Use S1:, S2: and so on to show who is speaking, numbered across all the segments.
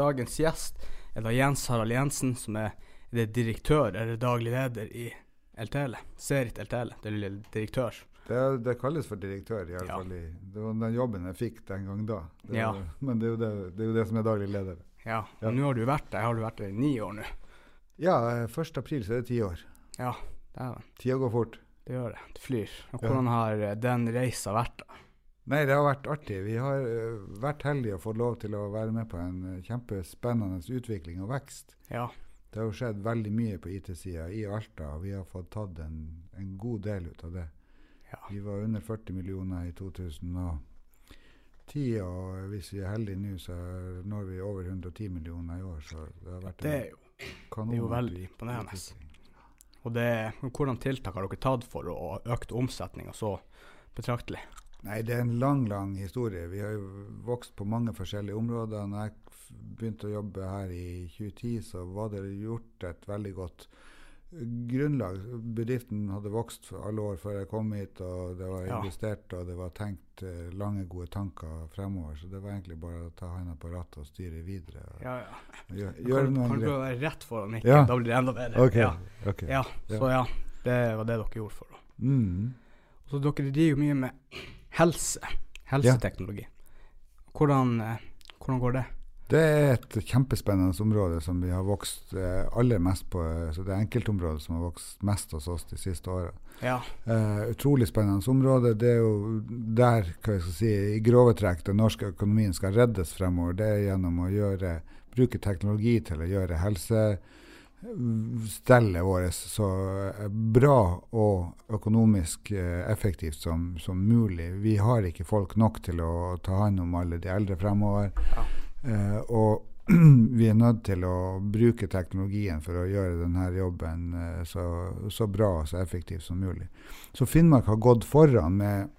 S1: Dagens gjest er da Jens Harald Jensen, som er, er det direktør eller daglig leder i LTL. Serit LTL, det er direktør.
S2: Det, det, kalles for direktør, i alle ja. fall. I, det var den jobben jeg fikk den gang da. Det
S1: ja.
S2: var, men det er, det, det er, jo det, som er daglig leder.
S1: Ja, og ja. nå har du vært der. Har du vært der i ni år nå?
S2: Ja, 1. april så er det ti år.
S1: Ja, det er det.
S2: Tida går fort.
S1: Det gjør det. Det flyr. Og hvordan har eh, den reisa vært? da?
S2: Nei, det har vært artig. Vi har uh, vært heldige og fått lov til å være med på en uh, kjempespennende utvikling og vekst.
S1: Ja.
S2: Det har jo skjedd veldig mye på IT-sida i Alta, og vi har fått tatt en, en god del ut av det.
S1: Ja.
S2: Vi var under 40 millioner i 2010, og hvis vi er heldige nå, så når vi over 110 millioner i år. Så det har vært
S1: det er jo, det er jo veldig imponerende. Og det, Hvordan tiltak har dere tatt for å øke omsetninga så betraktelig?
S2: Nei, Det er en lang lang historie. Vi har jo vokst på mange forskjellige områder. Når jeg begynte å jobbe her i 2010, så var det gjort et veldig godt grunnlag. Bedriften hadde vokst alle år før jeg kom hit, og det var investert og det var tenkt uh, lange, gode tanker fremover. Så det var egentlig bare å ta hånda på rattet og styre videre.
S1: ja, ja.
S2: Gjør,
S1: gjør kan, kan du være rett foran ikke? Ja. Da blir det enda bedre.
S2: Okay.
S1: Ja.
S2: Okay.
S1: ja. Så ja, det var det dere gjorde for.
S2: Mm.
S1: Så dere driver mye med helse. Helseteknologi. Hvordan, eh, hvordan går det?
S2: Det er et kjempespennende område som vi har vokst eh, aller mest på. Eh, så det er enkeltområdet som har vokst mest hos oss de siste åra.
S1: Ja.
S2: Uh, utrolig spennende område. Det er jo der hva jeg skal si, i grove trekk den norske økonomien skal reddes fremover. Det er gjennom å gjøre, bruke teknologi til å gjøre helsestellet vårt så eh, bra og økonomisk eh, effektivt som, som, mulig. Vi har ikke folk nok til å ta hånd om alle de eldre fremover.
S1: Ja.
S2: Eh, og vi er nødt til å bruke teknologien for å gjøre denne jobben uh, så, så, bra og så effektiv som mulig. Så Finnmark har gått foran med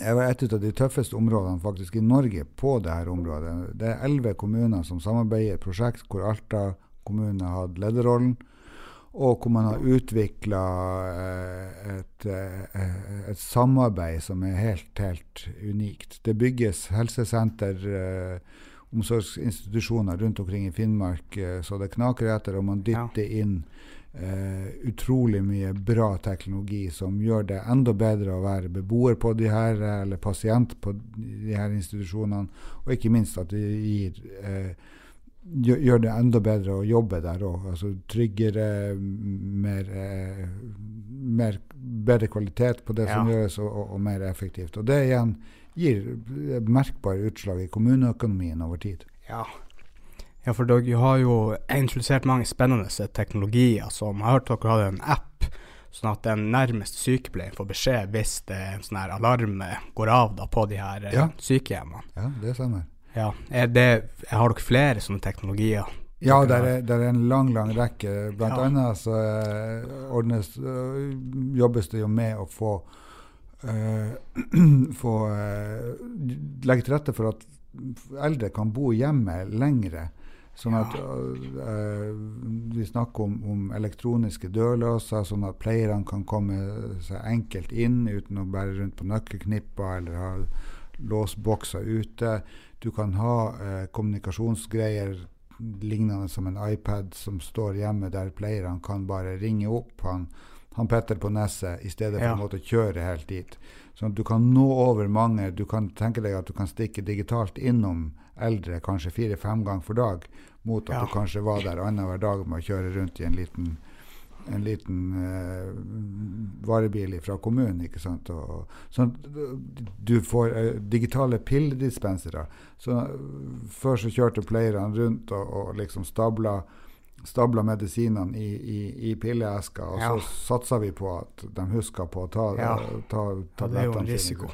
S2: et av de tøffeste områdene faktisk i Norge på dette området. Det er elleve kommuner som samarbeider i et prosjekt hvor Alta kommune har hatt lederrollen og hvor man har utvikla eh, et, et, samarbeid som er helt, helt unikt. Det bygges helsesenter eh, omsorgsinstitusjoner rundt omkring i Finnmark eh, så det knaker etter, og man dytter inn Uh, utrolig mye bra teknologi som gjør det enda bedre å være beboer på de her, eller pasient på de her institusjonene, og ikke minst at det gir eh, gjør det enda bedre å jobbe der òg. Altså tryggere, mer, eh, mer, bedre kvalitet på det ja. som gjøres, og, og, mer effektivt. Og det igjen gir merkbare utslag i kommuneøkonomien over tid.
S1: Ja. ja, for dere har jo introdusert mange spennende teknologier. som Jeg har hørt dere hadde en app, sånn at den nærmeste sykepleieren får beskjed hvis det er en sånn her alarm går av da, på de her eh,
S2: ja.
S1: sykehjemmene.
S2: Ja, det stemmer.
S1: Ja, det, Har dere flere sånne teknologier?
S2: Ja, det er, er, en lang lang rekke. Blant ja. annet så uh, ordnes, uh, jobbes det jo med å få uh, få uh, legge til rette for at eldre kan bo hjemme lengre. Sånn at uh, Vi snakker om, om, elektroniske dørlåser, sånn at pleierne kan komme seg enkelt inn uten å bære rundt på nøkkelknipper eller ha låsbokser ute. Du kan ha kommunikasjonsgreier lignende som en iPad som står hjemme, der pleierne kan bare ringe opp. Han han Petter på Nesset, i stedet for ja. å måtte kjøre helt dit. Sånn at du kan nå over mange. Du kan tenke deg at du kan stikke digitalt innom eldre kanskje fire-fem ganger for dag, mot at ja. du kanskje var der annenhver dag med å kjøre rundt i en liten en liten uh, varebil fra kommunen. ikke sant? Og, sånn du får uh, digitale pilledispensere. Så, før så kjørte pleierne rundt og, og liksom stabla stabla medisinene i, i, i pilleesker, og ja. så satsa vi på at de huska på å ta,
S1: ja.
S2: ta tablettene
S1: sine.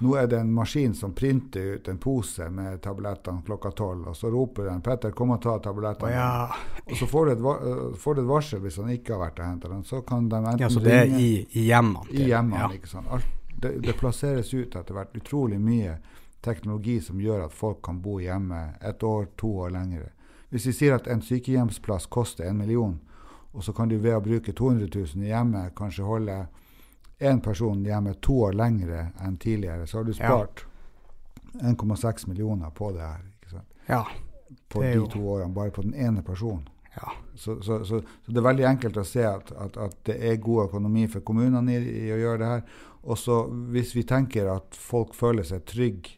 S2: Nå er det en maskin som printer ut en pose med tablettene klokka tolv, og så roper den 'Petter, kom og ta tablettene'.
S1: Ja.
S2: Og så får du, et, får du, et, varsel hvis han ikke har vært og henta dem. Så kan de enten
S1: ja, så det er i, i hjemmene?
S2: I hjemmene, ikke sant. Alt, det, det, plasseres ut etter hvert utrolig mye teknologi som gjør at folk kan bo hjemme et år, to år lengre. Hvis vi sier at en sykehjemsplass koster en million, og så kan du ved å bruke 200 000 i hjemmet kanskje holde én person hjemme to år lengre enn tidligere, så har du spart ja. 1,6 millioner på det her. ikke sant?
S1: Ja.
S2: på de
S1: jo-
S2: to årene, bare på den ene personen.
S1: Ja.
S2: Så, så, så, så det er veldig enkelt å se at, at, at det er god økonomi for kommunene i, i å gjøre det her. Og så hvis vi tenker at folk føler seg trygg,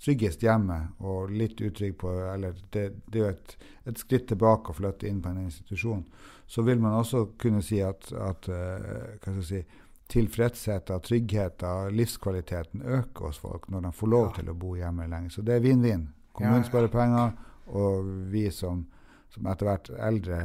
S2: tryggest hjemme og litt utrygg på Eller det, det er jo et, et skritt tilbake å flytte inn på en institusjon. Så vil man også kunne si at, at eh, hva skal jeg si, tilfredsheten, tryggheten, livskvaliteten øker hos folk når de får lov
S1: Ja.
S2: til å bo hjemme lenge. Så det er vinn-vinn. Kommunen
S1: Ja,
S2: sparer penger, og vi som, som etter hvert eldre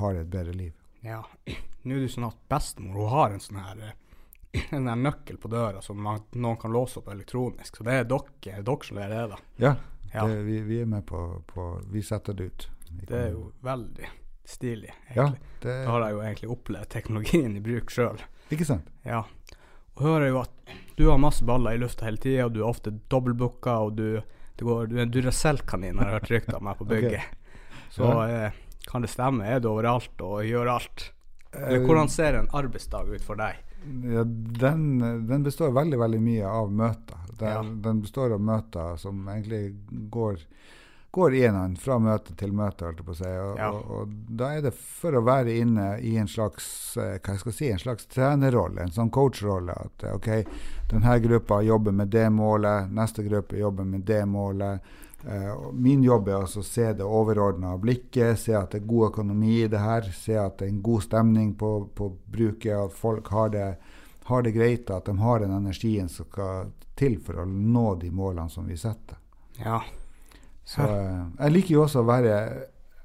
S2: har et bedre liv.
S1: ja. Nå er det sånn at bestemor hun har en sånn her eh, en nøkkel på døra som man, noen kan låse opp elektronisk. Så det er dere, er dere som leverer det.
S2: Ja,
S1: Ja.
S2: Det, vi, vi er med på, på Vi setter det ut.
S1: Det er jo veldig stilig,
S2: Ja, det,
S1: Da har jeg jo egentlig opplevd teknologien i bruk sjøl.
S2: Ikke sant?
S1: Ja. Og hører jo at du har masse baller i lufta hele tida, og du er ofte dobbeltbooka, og du, går, du er en Duracell-kanin, har jeg hørt rykter om her på bygget. Så
S2: Ja.
S1: eh, kan det stemme? Er du overalt og gjør alt? Eller
S2: Eh,
S1: hvordan ser en arbeidsdag ut for deg?
S2: Ja, den, den består veldig veldig mye av møter. Den,
S1: Ja.
S2: den består av møter som egentlig går, går i en hånd, fra møte til møte, holdt jeg på å si. Og,
S1: Ja.
S2: og, og da er det for å være inne i en slags eh, hva jeg skal si, en slags trenerrolle, en sånn coachrolle. At eh, OK, denne gruppa jobber med det målet, neste gruppe jobber med det målet. Eh, min jobb er å se det overordna blikket, se at det er god økonomi i det her, se at det er en god stemning på, på bruket, at folk har det, har det greit, at de har den energien som skal til for å nå de målene som vi setter.
S1: Ja.
S2: Så eh, Jeg liker jo også å være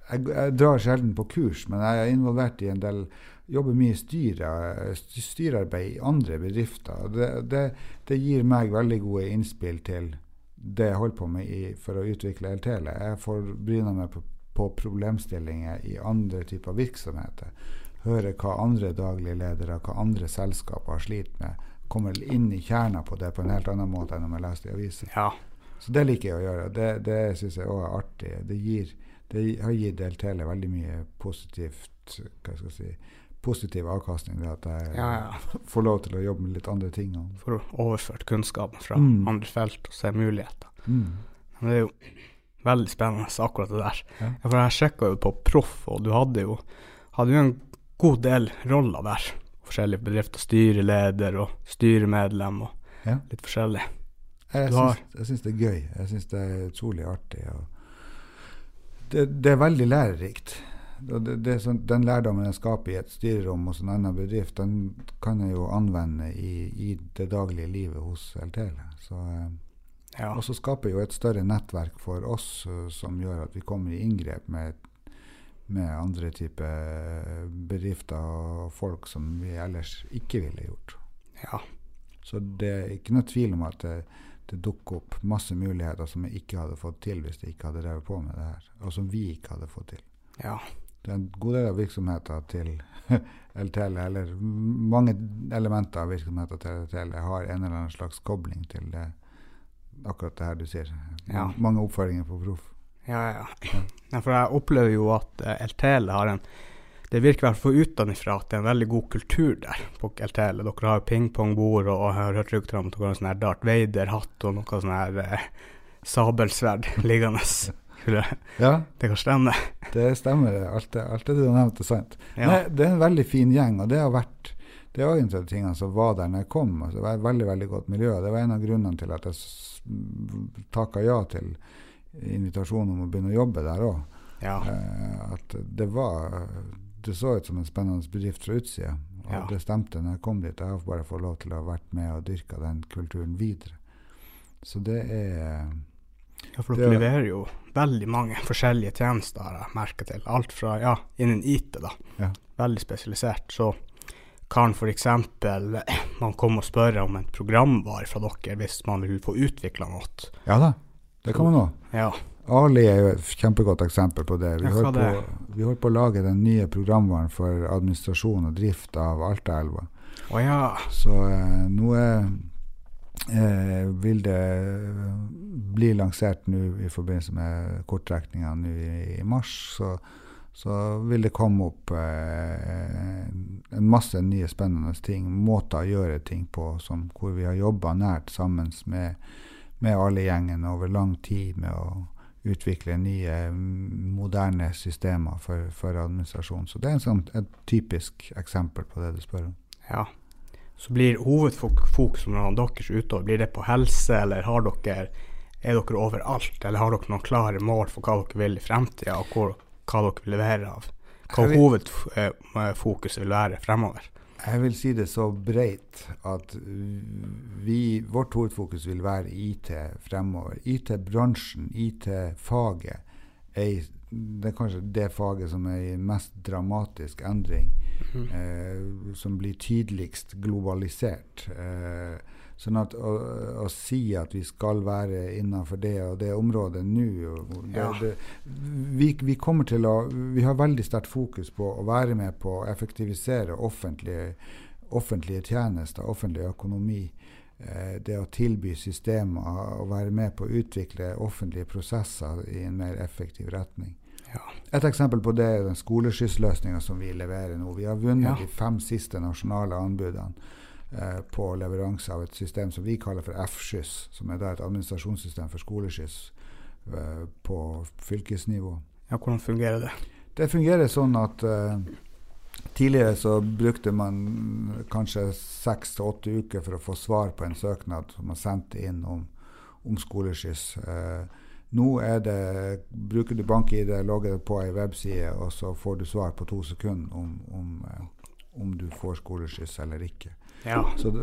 S2: jeg, jeg drar sjelden på kurs, men jeg er involvert i en del Jobber mye i styre, styrearbeid i andre bedrifter. Det, det, det gir meg veldig gode innspill til det jeg holder på med i, for å utvikle LTL. Jeg får bryne meg på, på problemstillinger i andre typer virksomheter. Høre hva andre daglige ledere, hva andre selskaper har slitt med. Kommer inn i kjerna på det på en helt annen måte enn om jeg leste i aviser.
S1: ja.
S2: Så det liker jeg å gjøre. Det, det syns jeg òg er artig. Det, gir, det har gitt LTL veldig mye positivt hva skal jeg si, positiv avkastning. Det at jeg
S1: Ja, ja.
S2: får lov til å jobbe med litt andre ting.
S1: Får overføre kunnskapen fra
S2: Mm.
S1: andre felt og se muligheter.
S2: mm.
S1: Men det er jo veldig spennende, akkurat det der.
S2: Ja.
S1: For jeg sjekka jo på Proff, og du hadde jo, hadde jo en god del roller der. Forskjellige bedrifter. Styreleder og styremedlem og litt forskjellig.
S2: Jeg jeg syns det er gøy. Jeg syns det er utrolig artig. Det, det er veldig lærerikt. Det, det sånn, den lærdommen jeg skaper i et styrerom hos en annen bedrift, den kan jeg jo anvende i, i det daglige livet hos LTL. Så, eh,
S1: Ja.
S2: Og så skaper jo et større nettverk for oss eh, som gjør at vi kommer i inngrep med, med andre typer bedrifter og folk som vi ellers ikke ville gjort.
S1: ja.
S2: Så det er ikke noe tvil om at det, det dukker opp masse muligheter som jeg ikke hadde fått til hvis jeg ikke hadde drevet på med det her, og som vi ikke hadde fått til.
S1: ja.
S2: Det er en god del av virksomheter til LTL, eller mange elementer av virksomheter til LTL har en eller annen slags kobling til det, akkurat det her du sier.
S1: Ja.
S2: Mange oppføringer på proff.
S1: Ja, ja. ja. For jeg opplever jo at uh, LTL har en Det virker i hvert fall utenfra at det er en veldig god kultur der på LTL. Dere har pingpongbord, og jeg har hørt rykter om at dere har en sånn Darth Vader-hatt og noe sånn her eh, sabelsverd liggende. Skulle
S2: Ja,
S1: det kan stemme?
S2: det stemmer. Alt det, alt det du har nevnt, er sant.
S1: Ja.
S2: Nei, det er en veldig fin gjeng, og det har vært det var en av de tingene som var der når jeg kom. Altså, det var et veldig veldig godt miljø. Det var en av grunnene til at jeg takka ja til invitasjonen om å begynne å jobbe der òg.
S1: ja.
S2: Eh, at det var Det så ut som en spennende bedrift fra utsida. Og
S1: Ja.
S2: det stemte når jeg kom dit. Jeg har bare fått lov til å ha vært med og dyrka den kulturen videre. Så det er
S1: Ja, for dere
S2: Det-
S1: leverer jo veldig mange forskjellige tjenester, har jeg merka til. Alt fra ja, innen IT, da.
S2: Ja.
S1: Veldig spesialisert. Så kan f.eks. man komme og spørre om en programvare fra dere hvis man vil få utvikla noe.
S2: Ja da, det kan man òg.
S1: Ja.
S2: Ali er jo et kjempegodt eksempel på det. Vi, holdt på, vi holdt på å lage den nye programvaren for administrasjon og drift av Altaelva.
S1: Oh, ja.
S2: Så eh, nå eh, vil det bli lansert nå i forbindelse med kortrekninga nå i, i mars. Så, så vil det komme opp eh, en masse nye spennende ting, måter å gjøre ting på, som, hvor vi har jobba nært sammen med, med alle gjengen over lang tid med å utvikle nye, moderne systemer for, for administrasjon. Så det er en sånn, et typisk eksempel på det du spør om.
S1: Ja. Så blir hovedfokus når deres utover, blir det på helse, eller har dere, er dere overalt? Eller har dere noen klare mål for hva dere vil i fremtida, og hvor, hva dere vil levere av? Hva hovedfokuset vil være fremover?
S2: Jeg vil si det så breit at vi, vårt hovedfokus vil være IT fremover. IT-bransjen, IT-faget, det er kanskje det faget som er i mest dramatisk endring. Mm. Eh, som blir tydeligst globalisert. Eh, Sånn at å, å, si at vi skal være innenfor det og det området nå ja. vi, vi, kommer til å Vi har veldig sterkt fokus på å være med på å effektivisere offentlige, offentlige tjenester, offentlig økonomi. Eh, det å tilby systemer og være med på å utvikle offentlige prosesser i en mer effektiv retning. Ja. Et eksempel på det er den skoleskyss-løsninga som vi leverer nå. Vi har vunnet ja. de fem siste nasjonale anbudene. Eh, på leveranse av et system som vi kaller for F-skyss, som er et administrasjonssystem for skoleskyss eh, på fylkesnivå.
S1: Ja, Hvordan fungerer det?
S2: Det fungerer sånn at uh, tidligere så brukte man kanskje seks til åtte uker for å få svar på en søknad som man sendte inn om, om skoleskyss. Uh, nå det, bruker du bank-ID, logger det på ei webside, og så får du svar på to sekunder om, om, om du får skoleskyss eller ikke. Ja. Så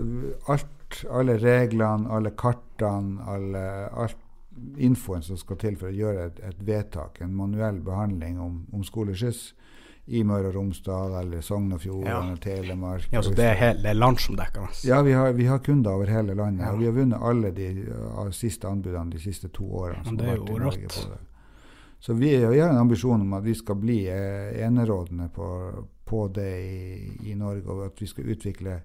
S2: alt, alle reglene, alle kartene, alle, alt infoen som skal til for å gjøre et, et vedtak, en manuell behandling om, om skoleskyss i Møre og Romsdal eller Sogn og Fjordane, ja. Telemark
S1: Ja, Så det er, hele, det er landsomdekkende?
S2: Ja, vi har, vi har, kunder over hele landet. Ja. Og vi har vunnet alle de uh, siste anbudene de siste to årene.
S1: Ja, det er jo rått.
S2: Så vi, vi, har en ambisjon om at vi skal bli eh, enerådende på, på det i, i, Norge, og at vi skal utvikle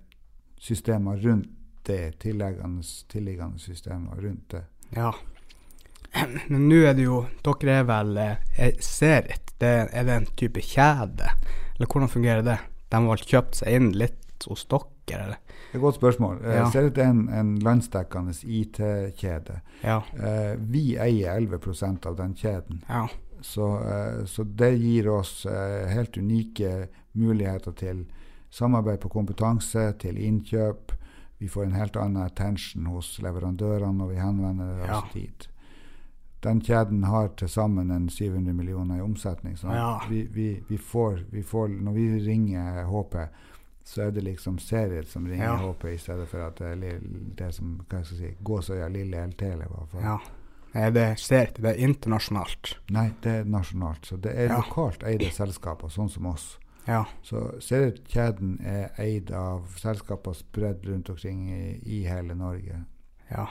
S2: systemer rundt det, tilliggende, tilliggende systemer rundt det.
S1: Ja. Men nå er det jo Dere er vel eh, Serit? Det, er det en type kjede? Eller hvordan fungerer det? De har vel kjøpt seg inn litt hos dere, eller?
S2: Det er et godt spørsmål. Eh, ja. Serit er en, en landsdekkende IT-kjede. Ja. Eh, vi eier 11% av den kjeden. Ja. Så, så, det gir oss helt unike muligheter til samarbeid på kompetanse, til innkjøp. Vi får en helt annen attention hos leverandørene når vi henvender oss ja. dit. Den kjeden har til sammen en 700 millioner i omsetning. Så ja. vi, vi, vi, får, vi, får, Når vi ringer HP, så er det liksom serier som ringer ja. HP, i stedet for at det det som hva skal jeg si, Gåsøya Lille LT.
S1: Ja. Er det seriet? Det er internasjonalt?
S2: Nei, det er nasjonalt. Så det er lokalt eide selskaper, sånn som oss. Ja. Så seriekjeden er eid av selskaper spredt rundt omkring i, i, hele Norge. Ja.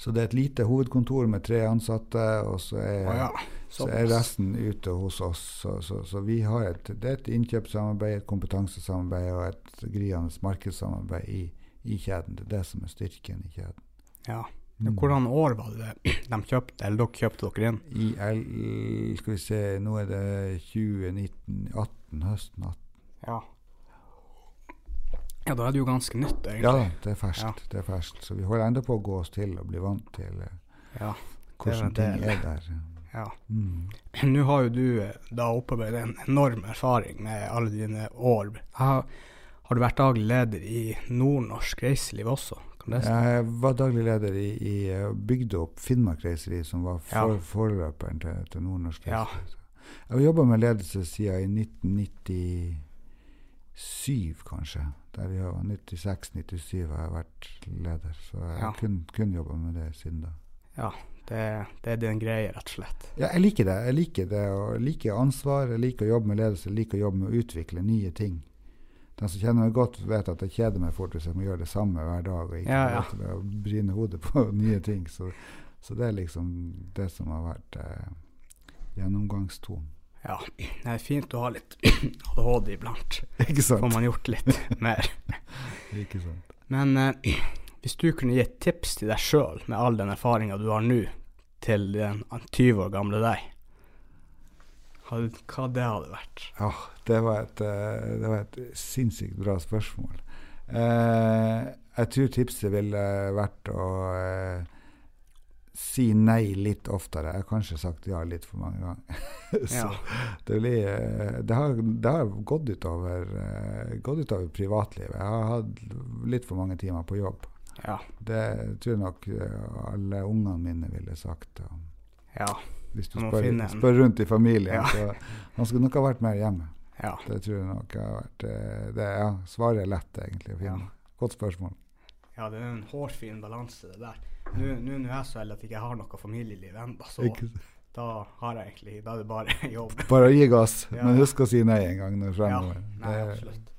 S2: Så det er et lite hovedkontor med tre ansatte, og så er, oh, ja. så er resten ute hos oss. Så, så, så, vi har et, det er et innkjøpssamarbeid, et kompetansesamarbeid og et gryende markedssamarbeid i, i, kjeden. Det er det som er styrken i kjeden.
S1: Ja. Mm. Hvordan år var det de kjøpte, eller dere kjøpte dere inn?
S2: I, skal vi se, nå er det 2019, 18, høsten 18.
S1: Ja. ja, da er det jo ganske nytt, egentlig.
S2: Ja, det er ferskt. Ja. Det er ferskt. Så vi holder enda på å gå oss til og bli vant til eh, ja, hvordan ting er der. Ja.
S1: Mm. Nå har jo du eh, da opparbeidet en enorm erfaring med alle dine år. Har, har du vært daglig leder i Nordnorsk Reiseliv også?
S2: Jeg var daglig leder i, i eh, bygde opp Finnmark Reiseri, som var for, ja. forløperen til, til Nordnorsk ja. Jeg har jobba med ledelse siden i 1997, kanskje. Der vi har 96-97 har jeg vært leder. Så jeg har ja. kun, kun jobba med det siden da.
S1: Ja, det, det, er din greie, rett og slett.
S2: Ja, jeg liker det. Jeg liker det, og jeg liker ansvar, jeg liker å jobbe med ledelse, jeg liker å jobbe med å utvikle nye ting. Den som kjenner meg godt, vet at jeg kjeder meg fort hvis jeg må gjøre det samme hver dag og ikke ja, ja. bryne hodet på nye ting. Så, så, det er liksom det som har vært eh, gjennomgangstonen.
S1: Ja, det er fint å ha litt ADHD iblant. Ikke sant? Får man gjort litt mer.
S2: Ikke sant.
S1: Men eh, hvis du kunne gi et tips til deg sjøl, med all den erfaringa du har nå, til den 20 år gamle deg, hva det hadde vært?
S2: Ja, det var et, eh, det var et sinnssykt bra spørsmål. Eh, jeg tror tipset ville vært å eh, si nei litt oftere. Jeg har kanskje sagt ja litt for mange ganger. så
S1: Ja.
S2: det, blir, eh, det, har, det har gått utover, eh, gått utover privatlivet. Jeg har hatt litt for mange timer på jobb.
S1: Ja.
S2: Det tror jeg nok eh, alle ungene mine ville sagt.
S1: Ja.
S2: Hvis du spør, spør rundt i familien, så han skulle nok ha vært mer hjemme.
S1: Ja.
S2: Det tror jeg nok har vært det, Ja, svaret er lett, egentlig. Godt spørsmål.
S1: ja, det er en hårfin balanse, det der. Nå er jeg så heldig at jeg ikke har noe familieliv ennå, så da har jeg egentlig Da er det bare jobb.
S2: bare gi gass,
S1: Ja.
S2: men husk å si nei en gang når
S1: Ja, nei, absolutt.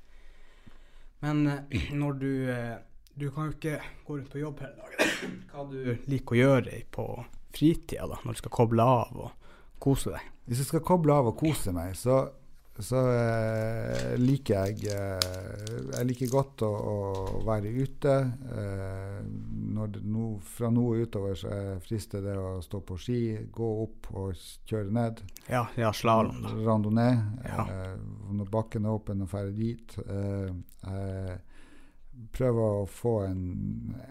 S1: Men eh, når du eh, Du kan jo ikke gå rundt på jobb hele dagen. Hva du liker å gjøre på fritida, da, når du skal koble av og kose deg?
S2: Hvis jeg skal koble av og kose meg, så, så eh, liker jeg eh, Jeg liker godt å, å være ute. Eh, når nå, fra nå og utover så er frister det å stå på ski, gå opp og kjøre ned.
S1: Ja, ja slalåm.
S2: Randonee.
S1: Ja.
S2: Eh, når bakken er åpen, og ferdig dit. Eh, jeg prøver å få en,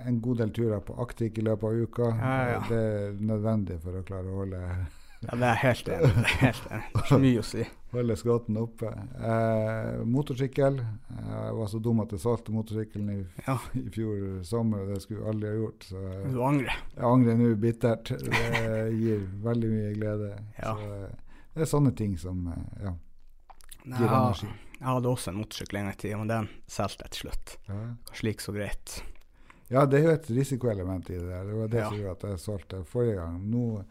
S2: en god del turer på Aktik i løpet av uka.
S1: Ja, ja.
S2: Det er nødvendig for å klare å holde
S1: Ja, det er helt enig det er helt enig. Så mye å si.
S2: Holde skrotten oppe. Eh, motorsykkel. Jeg var så dum at jeg solgte motorsykkelen i,
S1: Ja.
S2: i fjor sommer, og det skulle jeg aldri ha gjort. Så jeg,
S1: Du angrer.
S2: jeg angrer nå bittert. Det gir veldig mye glede.
S1: Ja.
S2: Så, eh, det er sånne ting som eh, ja, gir
S1: ja,
S2: energi.
S1: jeg hadde også en motorsykkel en gang i tida, men den solgte jeg til slutt.
S2: Ja.
S1: Kanskje like så greit.
S2: ja, det er jo et risikoelement i det der. Det var det som gjorde at jeg solgte forrige gang. Nå,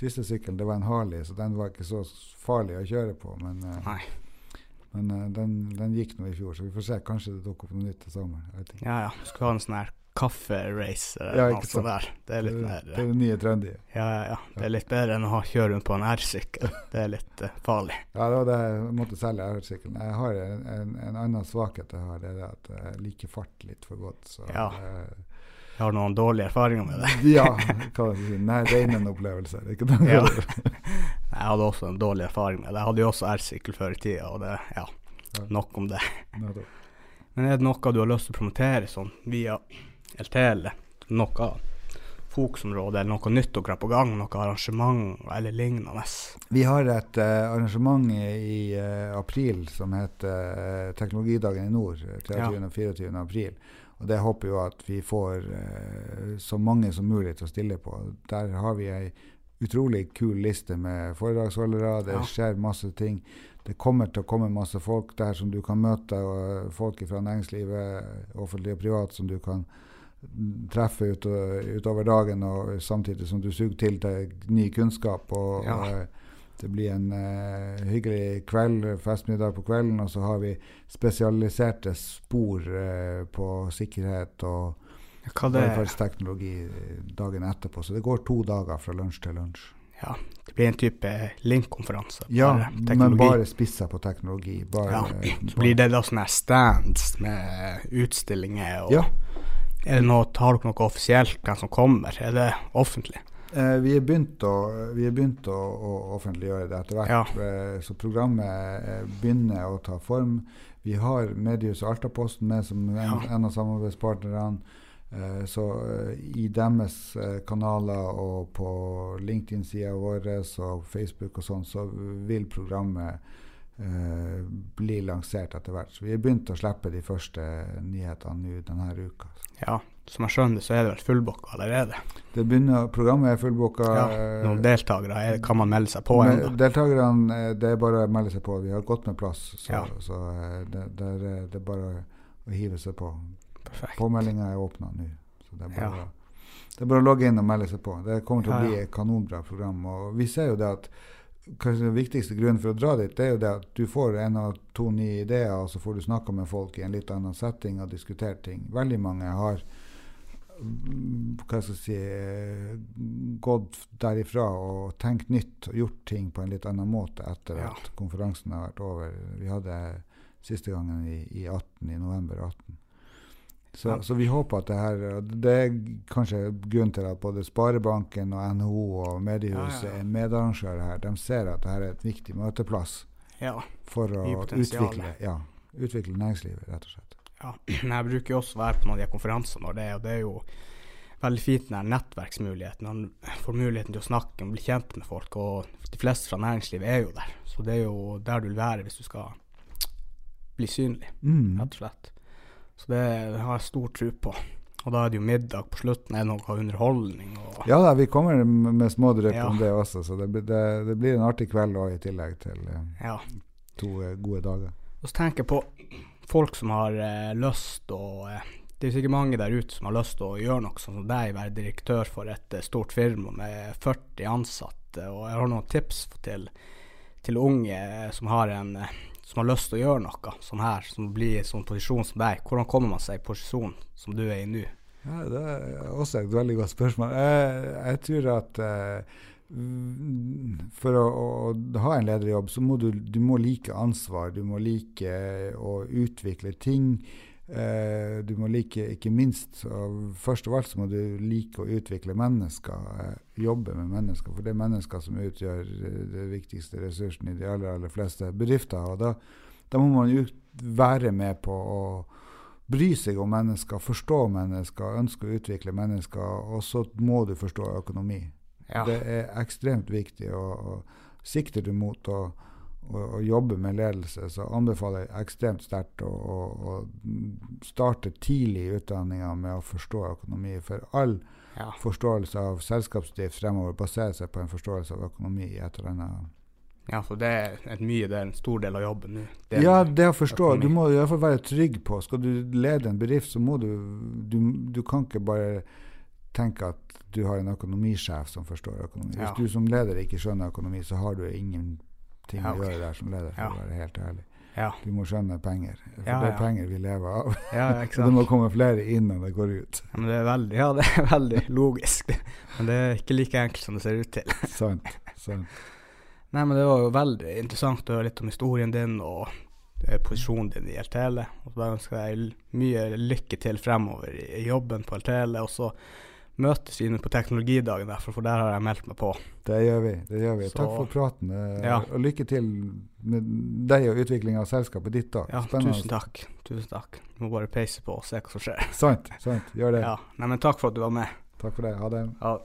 S2: Siste sykkelen det var en Harley, så den var ikke så farlig å kjøre på. Men, eh, men eh, den, den gikk nå i fjor, så vi får se. Kanskje det dukker opp noe nytt til sommer. Jeg.
S1: Ja, ja. Skulle ha en sånn her kafferace
S2: Ja,
S1: eller
S2: ikke
S1: noe sånt der. Det er litt
S2: det,
S1: mer
S2: det er det nye trendy.
S1: Ja, ja, ja. Det er litt bedre enn å kjøre rundt på en R-sykkel. Det er litt uh, farlig.
S2: Ja, det var det jeg måtte selge R-sykkelen. Jeg har en, en, en annen svakhet jeg har, det er det at jeg liker fart litt for godt. Så,
S1: Ja.
S2: eh,
S1: Jeg har noen dårlige erfaringer med det.
S2: ja, hva skal jeg si. Nær reinen-opplevelse. Ikke det?
S1: Ja. Jeg hadde også en dårlig erfaring med det. Jeg hadde jo også R-sykkel før i tida, og det Ja,
S2: Ja.
S1: nok om det. Men er det noe du har lyst til å promotere sånn via LTL? Noe fokusområde eller noe nytt dere har på gang? Noe arrangement eller lignende?
S2: Vi har et uh, arrangement i uh, april som heter uh, Teknologidagen i nord. eh, 23. og 24. april. Og det håper jo at vi får eh, så mange som mulig til å stille på. Der har vi ei utrolig kul liste med foredragsholdere. Det
S1: Ja.
S2: skjer masse ting. Det kommer til å komme masse folk der som du kan møte, og folk fra næringslivet, offentlig og privat, som du kan treffe ut, utover dagen, og samtidig som du suger til deg ny kunnskap. Og,
S1: Ja.
S2: og eh, det blir en uh, hyggelig kveld, festmiddag på kvelden, og så har vi spesialiserte spor uh, på sikkerhet og velferdsteknologi dagen etterpå. Så det går to dager fra lunsj til lunsj.
S1: Ja, det blir en type Link-konferanse.
S2: Ja, men bare spissa på teknologi. Bare,
S1: Ja,
S2: eh,
S1: Så blir det da sånne stands med utstillinger og
S2: Ja.
S1: Er det noe, Har dere noe offisielt hvem som kommer? Er det offentlig?
S2: Eh, vi har begynt, å, vi har begynt å, å offentliggjøre det etter hvert.
S1: Ja.
S2: Eh, så programmet eh, begynner å ta form. Vi har Medius og Altaposten med som en,
S1: Ja.
S2: en av samarbeidspartnerne. Så i deres kanaler og på LinkedIn-sida vår og Facebook og sånn, så vil programmet bli lansert etter hvert. Så vi har begynt å slippe de første nyhetene nå denne uka.
S1: Ja, som jeg skjønner, så er det vel fullbooka allerede.
S2: Det begynner, programmet er fullbooka.
S1: Ja,
S2: eh,
S1: Noen deltakere, er, kan man melde seg på ennå?
S2: Deltakerne, eh, det er bare å melde seg på. Vi har godt med plass. Så,
S1: Ja.
S2: så eh, det, det, er, det er bare å hive seg på.
S1: Perfekt.
S2: Påmeldinga er åpna nå. Så det er, bare,
S1: Ja.
S2: det er bare å logge inn og melde seg på. Det kommer til å bli et kanonbra program. Og vi ser jo det at kanskje den viktigste grunnen for å dra dit, det er jo det at du får en av to nye ideer, og så får du snakka med folk i en litt annen setting og diskutert ting. Veldig mange har hva skal jeg si, gått derifra og tenkt nytt og gjort ting på en litt annen måte etter
S1: Ja.
S2: at konferansen har vært over. Vi hadde siste gangen i, i 18, i november 18. Så,
S1: Ja.
S2: så vi håper at det her Det er kanskje grunnen til at både Sparebanken og NHO og Mediehuset
S1: Ja,
S2: er medarrangører her. De ser at dette er et viktig møteplass
S1: Ja.
S2: for å utvikle, ja, utvikle næringslivet, rett og slett.
S1: Ja. Jeg bruker jo også å være på noen av de konferansene, og det, og det er jo veldig fint den nettverksmuligheten. Man får muligheten til å snakke og bli kjent med folk. Og de fleste fra næringslivet er jo der. Så det er jo der du vil være hvis du skal bli synlig,
S2: Mm.
S1: rett og slett. Så det, har jeg stor tro på. Og da er det jo middag på slutten, er det noe underholdning og
S2: Ja da, vi kommer med med små drypp
S1: Ja.
S2: om det også, så det, det, det blir en artig kveld òg, i tillegg til eh,
S1: ja.
S2: to eh, gode dager.
S1: Og så tenker jeg på folk som har eh, lyst og eh, Det er sikkert mange der ute som har lyst til å gjøre noe sånn som deg, være direktør for et eh, stort firma med 40 ansatte. Og jeg har noen tips til, til unge eh, som har, en, eh, som har lyst til å gjøre noe sånn her, som blir i sånn posisjon som deg. Hvordan kommer man seg i posisjon som du er i nå?
S2: Ja, det er også et veldig godt spørsmål. Jeg, jeg tror at eh, for å, å ha en lederjobb, så må du, du må like ansvar. Du må like å utvikle ting. Eh, du må like, ikke minst, først alt så må du like å utvikle mennesker. Eh, jobbe med mennesker. For det er mennesker som utgjør den det viktigste ressursen i de aller, aller fleste bedrifter. Og da, da må man jo være med på å bry seg om mennesker, forstå mennesker, ønske å utvikle mennesker, og så må du forstå økonomi.
S1: Ja.
S2: Det er ekstremt viktig. Og, og sikter du mot å, å, å jobbe med ledelse, så anbefaler jeg ekstremt sterkt å, å, starte tidlig i utdanninga med å forstå økonomi. For all
S1: ja.
S2: forståelse av selskapsdrift fremover baserer seg på en forståelse av økonomi. i et eller annet.
S1: ja, så det er et mye, det er en stor del av jobben nå.
S2: Ja, det å forstå.
S1: økonomi.
S2: Du må i hvert fall være trygg på Skal du lede en bedrift, så må du Du, du kan ikke bare tenke at du har en økonomisjef som forstår økonomi.
S1: Ja.
S2: Hvis du som leder ikke skjønner økonomi, så har du ingenting
S1: Ja, okay.
S2: å gjøre der som leder, for
S1: Ja.
S2: å være helt ærlig.
S1: Ja,
S2: Du må skjønne penger. For
S1: Ja,
S2: det
S1: ja.
S2: er penger vi lever av.
S1: ja,
S2: det må komme flere inn enn det går ut.
S1: Ja, men det veldig, ja, det er veldig logisk. Men det er ikke like enkelt som det ser ut til.
S2: Sant. sant.
S1: Nei, men det var jo veldig interessant å høre litt om historien din og eh, posisjonen din i Altele. Og så ønsker jeg mye lykke til fremover i, i jobben på Altele. Og så møtes inne på teknologidagen derfor, for der har jeg meldt meg på.
S2: Det gjør vi. det gjør vi.
S1: Så-
S2: Takk for praten. eh,
S1: Ja.
S2: Og lykke til med deg og utviklinga av selskapet ditt. da.
S1: Ja, tusen takk. Tusen takk. Du må bare peise på og se hva som skjer.
S2: Sant. sant. Gjør det.
S1: Ja, nei, men takk for at du var med.
S2: Takk for det. Ha det.
S1: Ja.